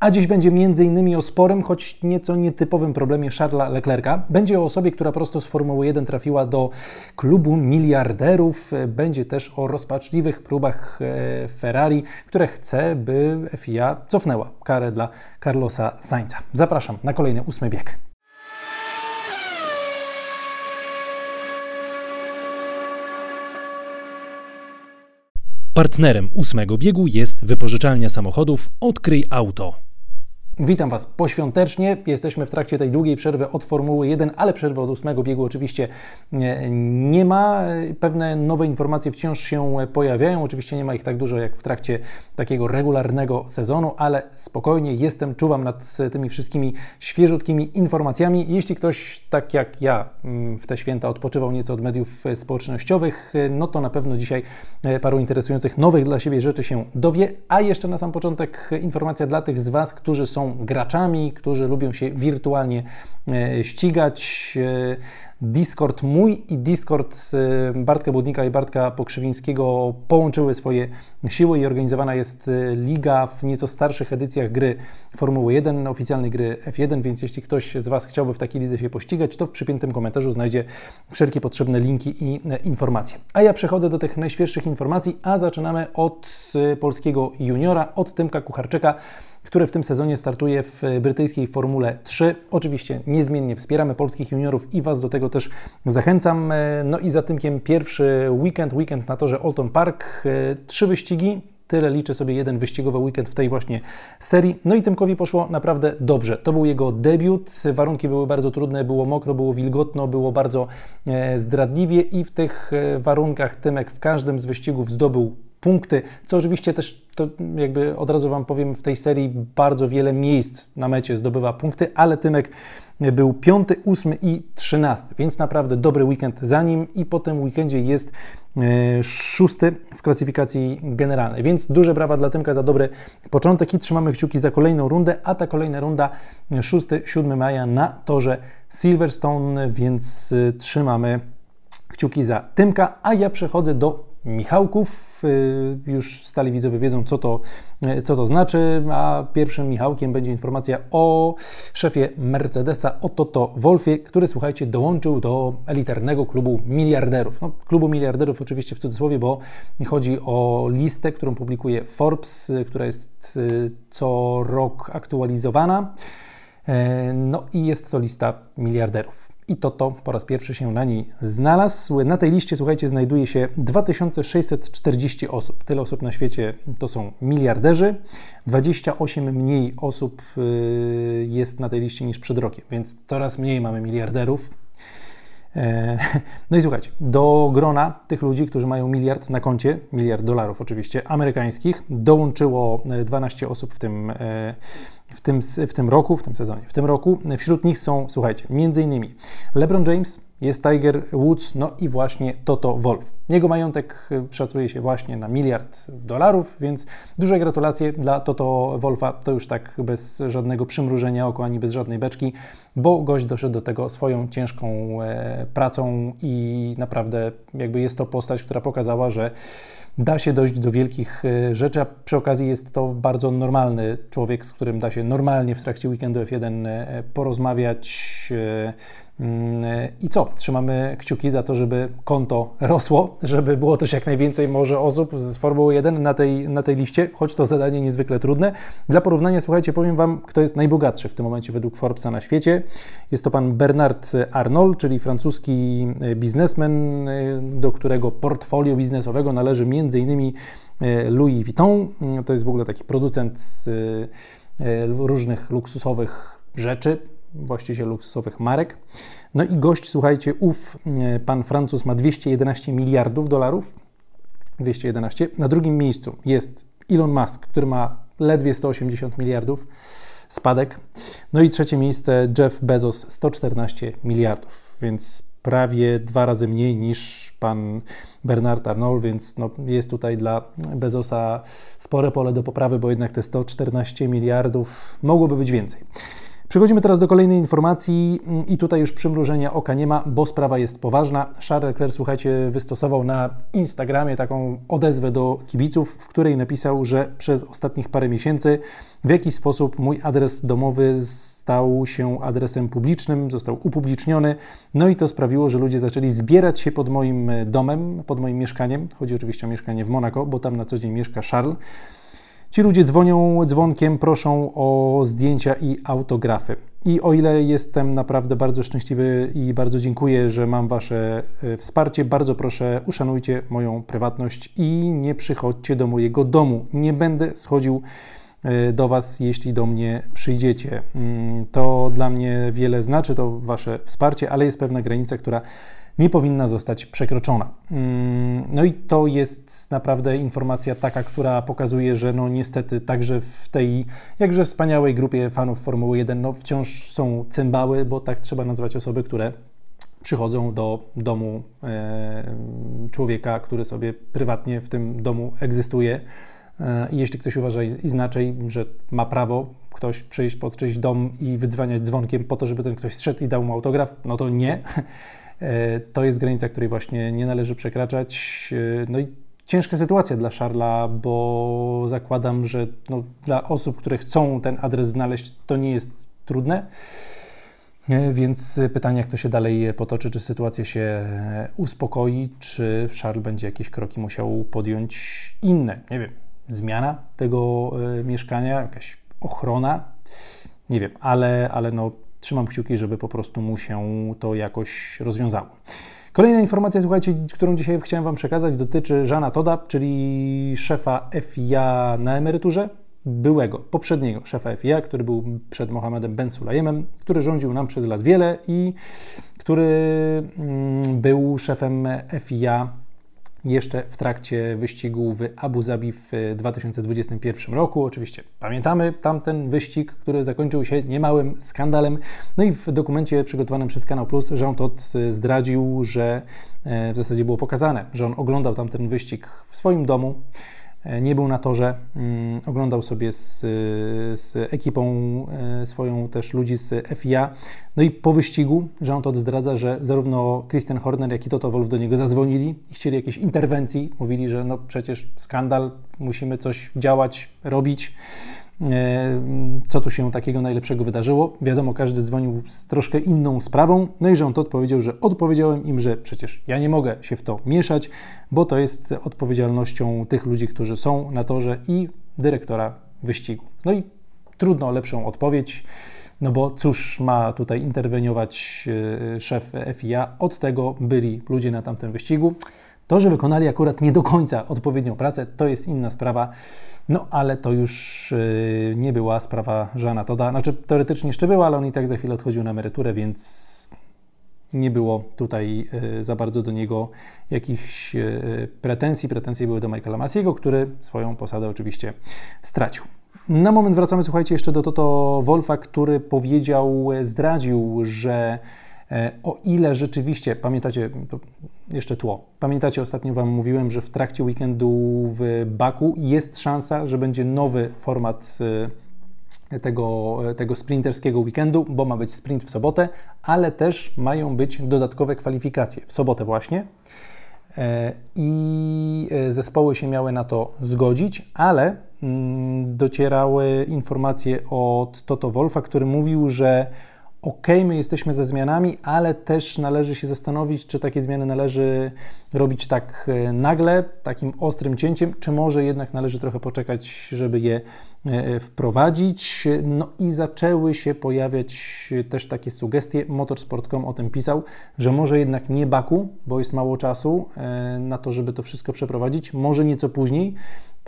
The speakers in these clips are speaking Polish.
A dziś będzie m.in. o sporym, choć nieco nietypowym problemie Charlesa Leclerca. Będzie o osobie, która prosto z Formuły 1 trafiła do klubu miliarderów. Będzie też o rozpaczliwych próbach e, Ferrari, które chce, by FIA cofnęła karę dla Carlosa Sainza. Zapraszam na kolejny ósmy bieg. Partnerem ósmego biegu jest wypożyczalnia samochodów Odkryj Auto. Witam Was poświątecznie. Jesteśmy w trakcie tej długiej przerwy od Formuły 1, ale przerwy od ósmego biegu oczywiście nie ma. Pewne nowe informacje wciąż się pojawiają. Oczywiście nie ma ich tak dużo jak w trakcie takiego regularnego sezonu, ale spokojnie jestem, czuwam nad tymi wszystkimi świeżutkimi informacjami. Jeśli ktoś, tak jak ja, mm, w te święta odpoczywał nieco od mediów społecznościowych, no to na pewno dzisiaj e, paru interesujących nowych dla siebie rzeczy się dowie. A jeszcze na sam początek informacja dla tych z Was, którzy są graczami, którzy lubią się wirtualnie e, ścigać. E, Discord mój i Discord e, Bartka Budnika i Bartka Pokrzywińskiego połączyły swoje siły i organizowana jest liga w nieco starszych edycjach gry Formuły 1, oficjalnej gry F1, więc jeśli ktoś z Was chciałby w takiej lidze się pościgać, to w przypiętym komentarzu znajdzie wszelkie potrzebne linki i informacje. A ja przechodzę do tych najświeższych informacji, a zaczynamy od polskiego juniora, od Tymka Kucharczyka, który w tym sezonie startuje w brytyjskiej Formule 3. Oczywiście niezmiennie wspieramy polskich juniorów i Was do tego też zachęcam. No i za Tymkiem pierwszy weekend, weekend na torze Alton Park. Trzy wyścigi, Tyle liczy sobie jeden wyścigowy weekend w tej właśnie serii. No i Tymkowi poszło naprawdę dobrze. To był jego debiut. Warunki były bardzo trudne, było mokro, było wilgotno, było bardzo e, zdradliwie i w tych e, warunkach Tymek w każdym z wyścigów zdobył punkty, co oczywiście też to jakby od razu Wam powiem, w tej serii bardzo wiele miejsc na mecie zdobywa punkty, ale Tymek był piąty, ósmy i trzynasty, więc naprawdę dobry weekend za nim i po tym weekendzie jest e, szósty w klasyfikacji generalnej, więc duże brawa dla Tymka za dobry początek i trzymamy kciuki za kolejną rundę, a ta kolejna runda 6-7 maja na torze Silverstone, więc e, trzymamy kciuki za Tymka, a ja przechodzę do Michałków. Y, już stali widzowie wiedzą, co to, y, co to znaczy, a pierwszym Michałkiem będzie informacja o szefie Mercedesa, o Toto Wolfie, który, słuchajcie, dołączył do elitarnego klubu miliarderów. No, klubu miliarderów oczywiście w cudzysłowie, bo chodzi o listę, którą publikuje Forbes, y, która jest co rok aktualizowana. No i jest to lista miliarderów i Toto po raz pierwszy się na niej znalazł. Na tej liście, słuchajcie, znajduje się 2640 osób. Tyle osób na świecie to są miliarderzy. 28 mniej osób y, jest na tej liście niż przed rokiem, więc coraz mniej mamy miliarderów. E, no i słuchajcie, do grona tych ludzi, którzy mają miliard na koncie, miliard dolarów oczywiście, amerykańskich, dołączyło 12 osób w tym e, w tym, w tym roku, w tym sezonie, w tym roku. Wśród nich są, słuchajcie, m.in. LeBron James, jest Tiger Woods, no i właśnie Toto Wolf. Jego majątek y, szacuje się właśnie na miliard dolarów, więc duże gratulacje dla Toto Wolfa. To już tak bez żadnego przymrużenia oka ani bez żadnej beczki, bo gość doszedł do tego swoją ciężką e, pracą i naprawdę jakby jest to postać, która pokazała, że da się dojść do wielkich e, rzeczy, a przy okazji jest to bardzo normalny człowiek, z którym da się normalnie w trakcie weekendu F1 e, porozmawiać e, I co? Trzymamy kciuki za to, żeby konto rosło, żeby było też jak najwięcej może osób z Formuły 1 na tej, na tej liście, choć to zadanie niezwykle trudne. Dla porównania, słuchajcie, powiem Wam, kto jest najbogatszy w tym momencie według Forbesa na świecie. Jest to pan Bernard Arnault, czyli francuski e, biznesmen, e, do którego portfolio biznesowego należy m.in. E, Louis Vuitton. Mm, to jest w ogóle taki producent różnych luksusowych rzeczy, właściciel luksusowych marek. No i gość, słuchajcie, ów e, pan Francuz ma 211 miliardów dolarów. 211. Na drugim miejscu jest Elon Musk, który ma ledwie 180 miliardów spadek. No i trzecie miejsce Jeff Bezos 114 miliardów, więc prawie dwa razy mniej niż pan Bernard Arnault, więc no jest tutaj dla Bezosa spore pole do poprawy, bo jednak te 114 miliardów mogłoby być więcej. Przechodzimy teraz do kolejnej informacji mm, i tutaj już przymrużenia oka nie ma, bo sprawa jest poważna. Charles Leclerc, słuchajcie, wystosował na Instagramie taką odezwę do kibiców, w której napisał, że przez ostatnich parę miesięcy w jakiś sposób mój adres domowy stał się adresem publicznym, został upubliczniony, no i to sprawiło, że ludzie zaczęli zbierać się pod moim domem, pod moim mieszkaniem. Chodzi oczywiście o mieszkanie w Monako, bo tam na co dzień mieszka Charles. Ci ludzie dzwonią dzwonkiem, proszą o zdjęcia i autografy. I o ile jestem naprawdę bardzo szczęśliwy i bardzo dziękuję, że mam Wasze e, wsparcie, bardzo proszę, uszanujcie moją prywatność i nie przychodźcie do mojego domu. Nie będę schodził e, do Was, jeśli do mnie przyjdziecie. Mm, to dla mnie wiele znaczy, to Wasze wsparcie, ale jest pewna granica, która nie powinna zostać przekroczona. Mm, no i to jest naprawdę informacja taka, która pokazuje, że no niestety także w tej jakże wspaniałej grupie fanów Formuły 1 no wciąż są cymbały, bo tak trzeba nazwać osoby, które przychodzą do domu e, człowieka, który sobie prywatnie w tym domu egzystuje. E, jeśli ktoś uważa inaczej, że ma prawo ktoś przyjść pod czyjś dom i wydzwaniać dzwonkiem po to, żeby ten ktoś zszedł i dał mu autograf, no to nie. E, to jest granica, której właśnie nie należy przekraczać. E, no i ciężka sytuacja dla Szarla, bo zakładam, że no, dla osób, które chcą ten adres znaleźć, to nie jest trudne. E, więc pytanie, jak to się dalej potoczy, czy sytuacja się uspokoi, czy Charles będzie jakieś kroki musiał podjąć inne, nie wiem, zmiana tego mieszkania, jakaś ochrona, nie wiem, ale, ale no, trzymam kciuki, żeby po prostu mu się to jakoś rozwiązało. Kolejna informacja, słuchajcie, którą dzisiaj chciałem Wam przekazać, dotyczy Żana Toda, czyli szefa FIA na emeryturze, byłego, poprzedniego szefa FIA, który był przed Mohamedem Ben Sulayemem, który rządził nam przez lat wiele i który mm, był szefem FIA jeszcze w trakcie wyścigu w Abu Zabi w 2021 roku. Oczywiście pamiętamy tamten wyścig, który zakończył się niemałym skandalem. No i w dokumencie przygotowanym przez Kanał Plus Jean Todt zdradził, że e, w zasadzie było pokazane, że on oglądał tamten wyścig w swoim domu E, nie był na torze, mm, oglądał sobie z, z ekipą e, swoją też ludzi z FIA. No i po wyścigu Jean Todt zdradza, że zarówno Christian Horner, jak i Toto Wolff do niego zadzwonili i chcieli jakiejś interwencji. Mówili, że no przecież skandal, musimy coś działać, robić. E, co tu się takiego najlepszego wydarzyło. Wiadomo, każdy dzwonił z troszkę inną sprawą, no i to odpowiedział, że odpowiedziałem im, że przecież ja nie mogę się w to mieszać, bo to jest odpowiedzialnością tych ludzi, którzy są na torze i dyrektora wyścigu. No i trudno o lepszą odpowiedź. No bo cóż ma tutaj interweniować e, szef FIA? Od tego byli ludzie na tamtym wyścigu. To, że wykonali akurat nie do końca odpowiednią pracę, to jest inna sprawa. No ale to już y, nie była sprawa Żana Toda. Znaczy teoretycznie jeszcze była, ale on i tak za chwilę odchodził na emeryturę, więc nie było tutaj y, za bardzo do niego jakichś y, pretensji. Pretensje były do Michaela Masiego, który swoją posadę oczywiście stracił. Na moment wracamy, słuchajcie, jeszcze do Toto Wolfa, który powiedział, zdradził, że E, o ile rzeczywiście, pamiętacie, jeszcze tło, pamiętacie, ostatnio Wam mówiłem, że w trakcie weekendu w Baku jest szansa, że będzie nowy format e, tego, e, tego sprinterskiego weekendu, bo ma być sprint w sobotę, ale też mają być dodatkowe kwalifikacje w sobotę właśnie. I zespoły się miały na to zgodzić, ale mm, docierały informacje od Toto Wolfa, który mówił, że ok, my jesteśmy ze zmianami, ale też należy się zastanowić, czy takie zmiany należy robić tak e, nagle, takim ostrym cięciem, czy może jednak należy trochę poczekać, żeby je e, wprowadzić. No i zaczęły się pojawiać też takie sugestie. Motorsport.com o tym pisał, że może jednak nie Baku, bo jest mało czasu e, na to, żeby to wszystko przeprowadzić, może nieco później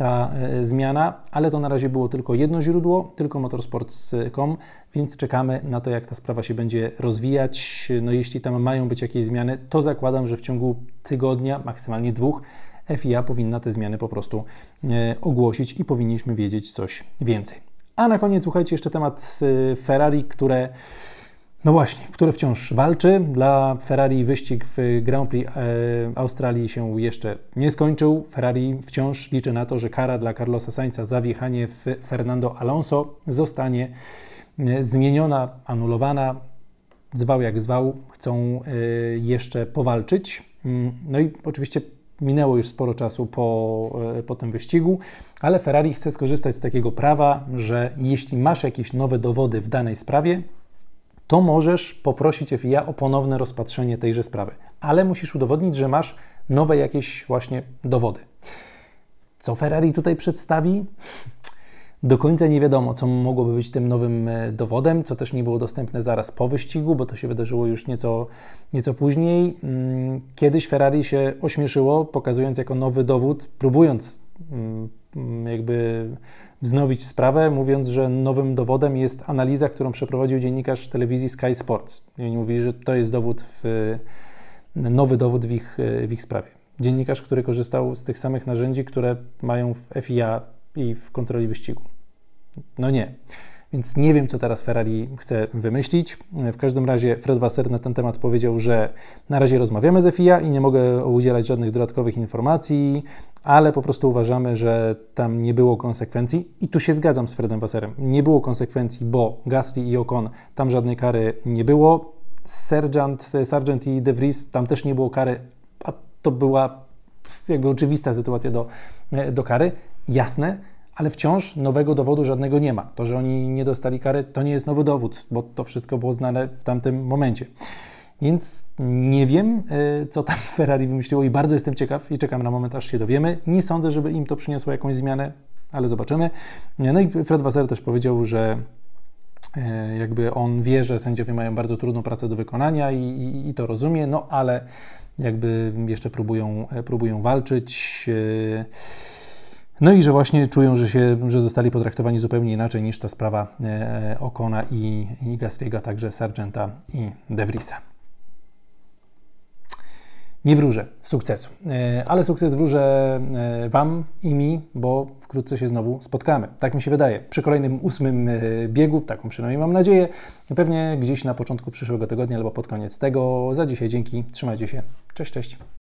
ta zmiana, ale to na razie było tylko jedno źródło, tylko motorsport.com, więc czekamy na to, jak ta sprawa się będzie rozwijać. No jeśli tam mają być jakieś zmiany, to zakładam, że w ciągu tygodnia, maksymalnie dwóch, FIA powinna te zmiany po prostu e, ogłosić i powinniśmy wiedzieć coś więcej. A na koniec słuchajcie jeszcze temat e, Ferrari, które no właśnie, które wciąż walczy. Dla Ferrari wyścig w Grand Prix e, Australii się jeszcze nie skończył. Ferrari wciąż liczy na to, że kara dla Carlosa Sainza za wjechanie w Fernando Alonso zostanie e, zmieniona, anulowana, zwał jak zwał, chcą jeszcze powalczyć. Mm, no i oczywiście minęło już sporo czasu po, po tym wyścigu, ale Ferrari chce skorzystać z takiego prawa, że jeśli masz jakieś nowe dowody w danej sprawie, to możesz poprosić FIA o ponowne rozpatrzenie tejże sprawy, ale musisz udowodnić, że masz nowe jakieś właśnie dowody. Co Ferrari tutaj przedstawi? Do końca nie wiadomo, co mogłoby być tym nowym e, dowodem, co też nie było dostępne zaraz po wyścigu, bo to się wydarzyło już nieco, nieco później. Mm, kiedyś Ferrari się ośmieszyło, pokazując jako nowy dowód, próbując mm, jakby wznowić sprawę, mówiąc, że nowym dowodem jest analiza, którą przeprowadził dziennikarz telewizji Sky Sports. I oni mówili, że to jest dowód w, nowy dowód w ich, w ich sprawie. Dziennikarz, który korzystał z tych samych narzędzi, które mają w FIA i w kontroli wyścigu. No nie. Więc nie wiem, co teraz Ferrari chce wymyślić. W każdym razie Fred Wasser na ten temat powiedział, że na razie rozmawiamy z FIA i nie mogę udzielać żadnych dodatkowych informacji, ale po prostu uważamy, że tam nie było konsekwencji. I tu się zgadzam z Fredem Wasserem. Nie było konsekwencji, bo Gasly i Ocon tam żadnej kary nie było. Sergeant, Sargent i De Vries tam też nie było kary, a to była jakby oczywista sytuacja do, do kary. Jasne, ale wciąż nowego dowodu żadnego nie ma. To, że oni nie dostali kary, to nie jest nowy dowód, bo to wszystko było znane w tamtym momencie. Więc nie wiem, e, co tam Ferrari wymyśliło i bardzo jestem ciekaw i czekam na moment, aż się dowiemy. Nie sądzę, żeby im to przyniosło jakąś zmianę, ale zobaczymy. No i Fred Wasser też powiedział, że e, jakby on wie, że sędziowie mają bardzo trudną pracę do wykonania i, i, i to rozumie, no ale jakby jeszcze próbują, e, próbują walczyć. No i że właśnie czują, że, się, że zostali potraktowani zupełnie inaczej niż ta sprawa e, Okona i, i Gastriego, także Sargenta i De Vriesa. Nie wróżę sukcesu, e, ale sukces wróżę e, Wam i mi, bo wkrótce się znowu spotkamy. Tak mi się wydaje. Przy kolejnym ósmym biegu, taką przynajmniej mam nadzieję, pewnie gdzieś na początku przyszłego tygodnia albo pod koniec tego. Za dzisiaj dzięki, trzymajcie się. Cześć, cześć.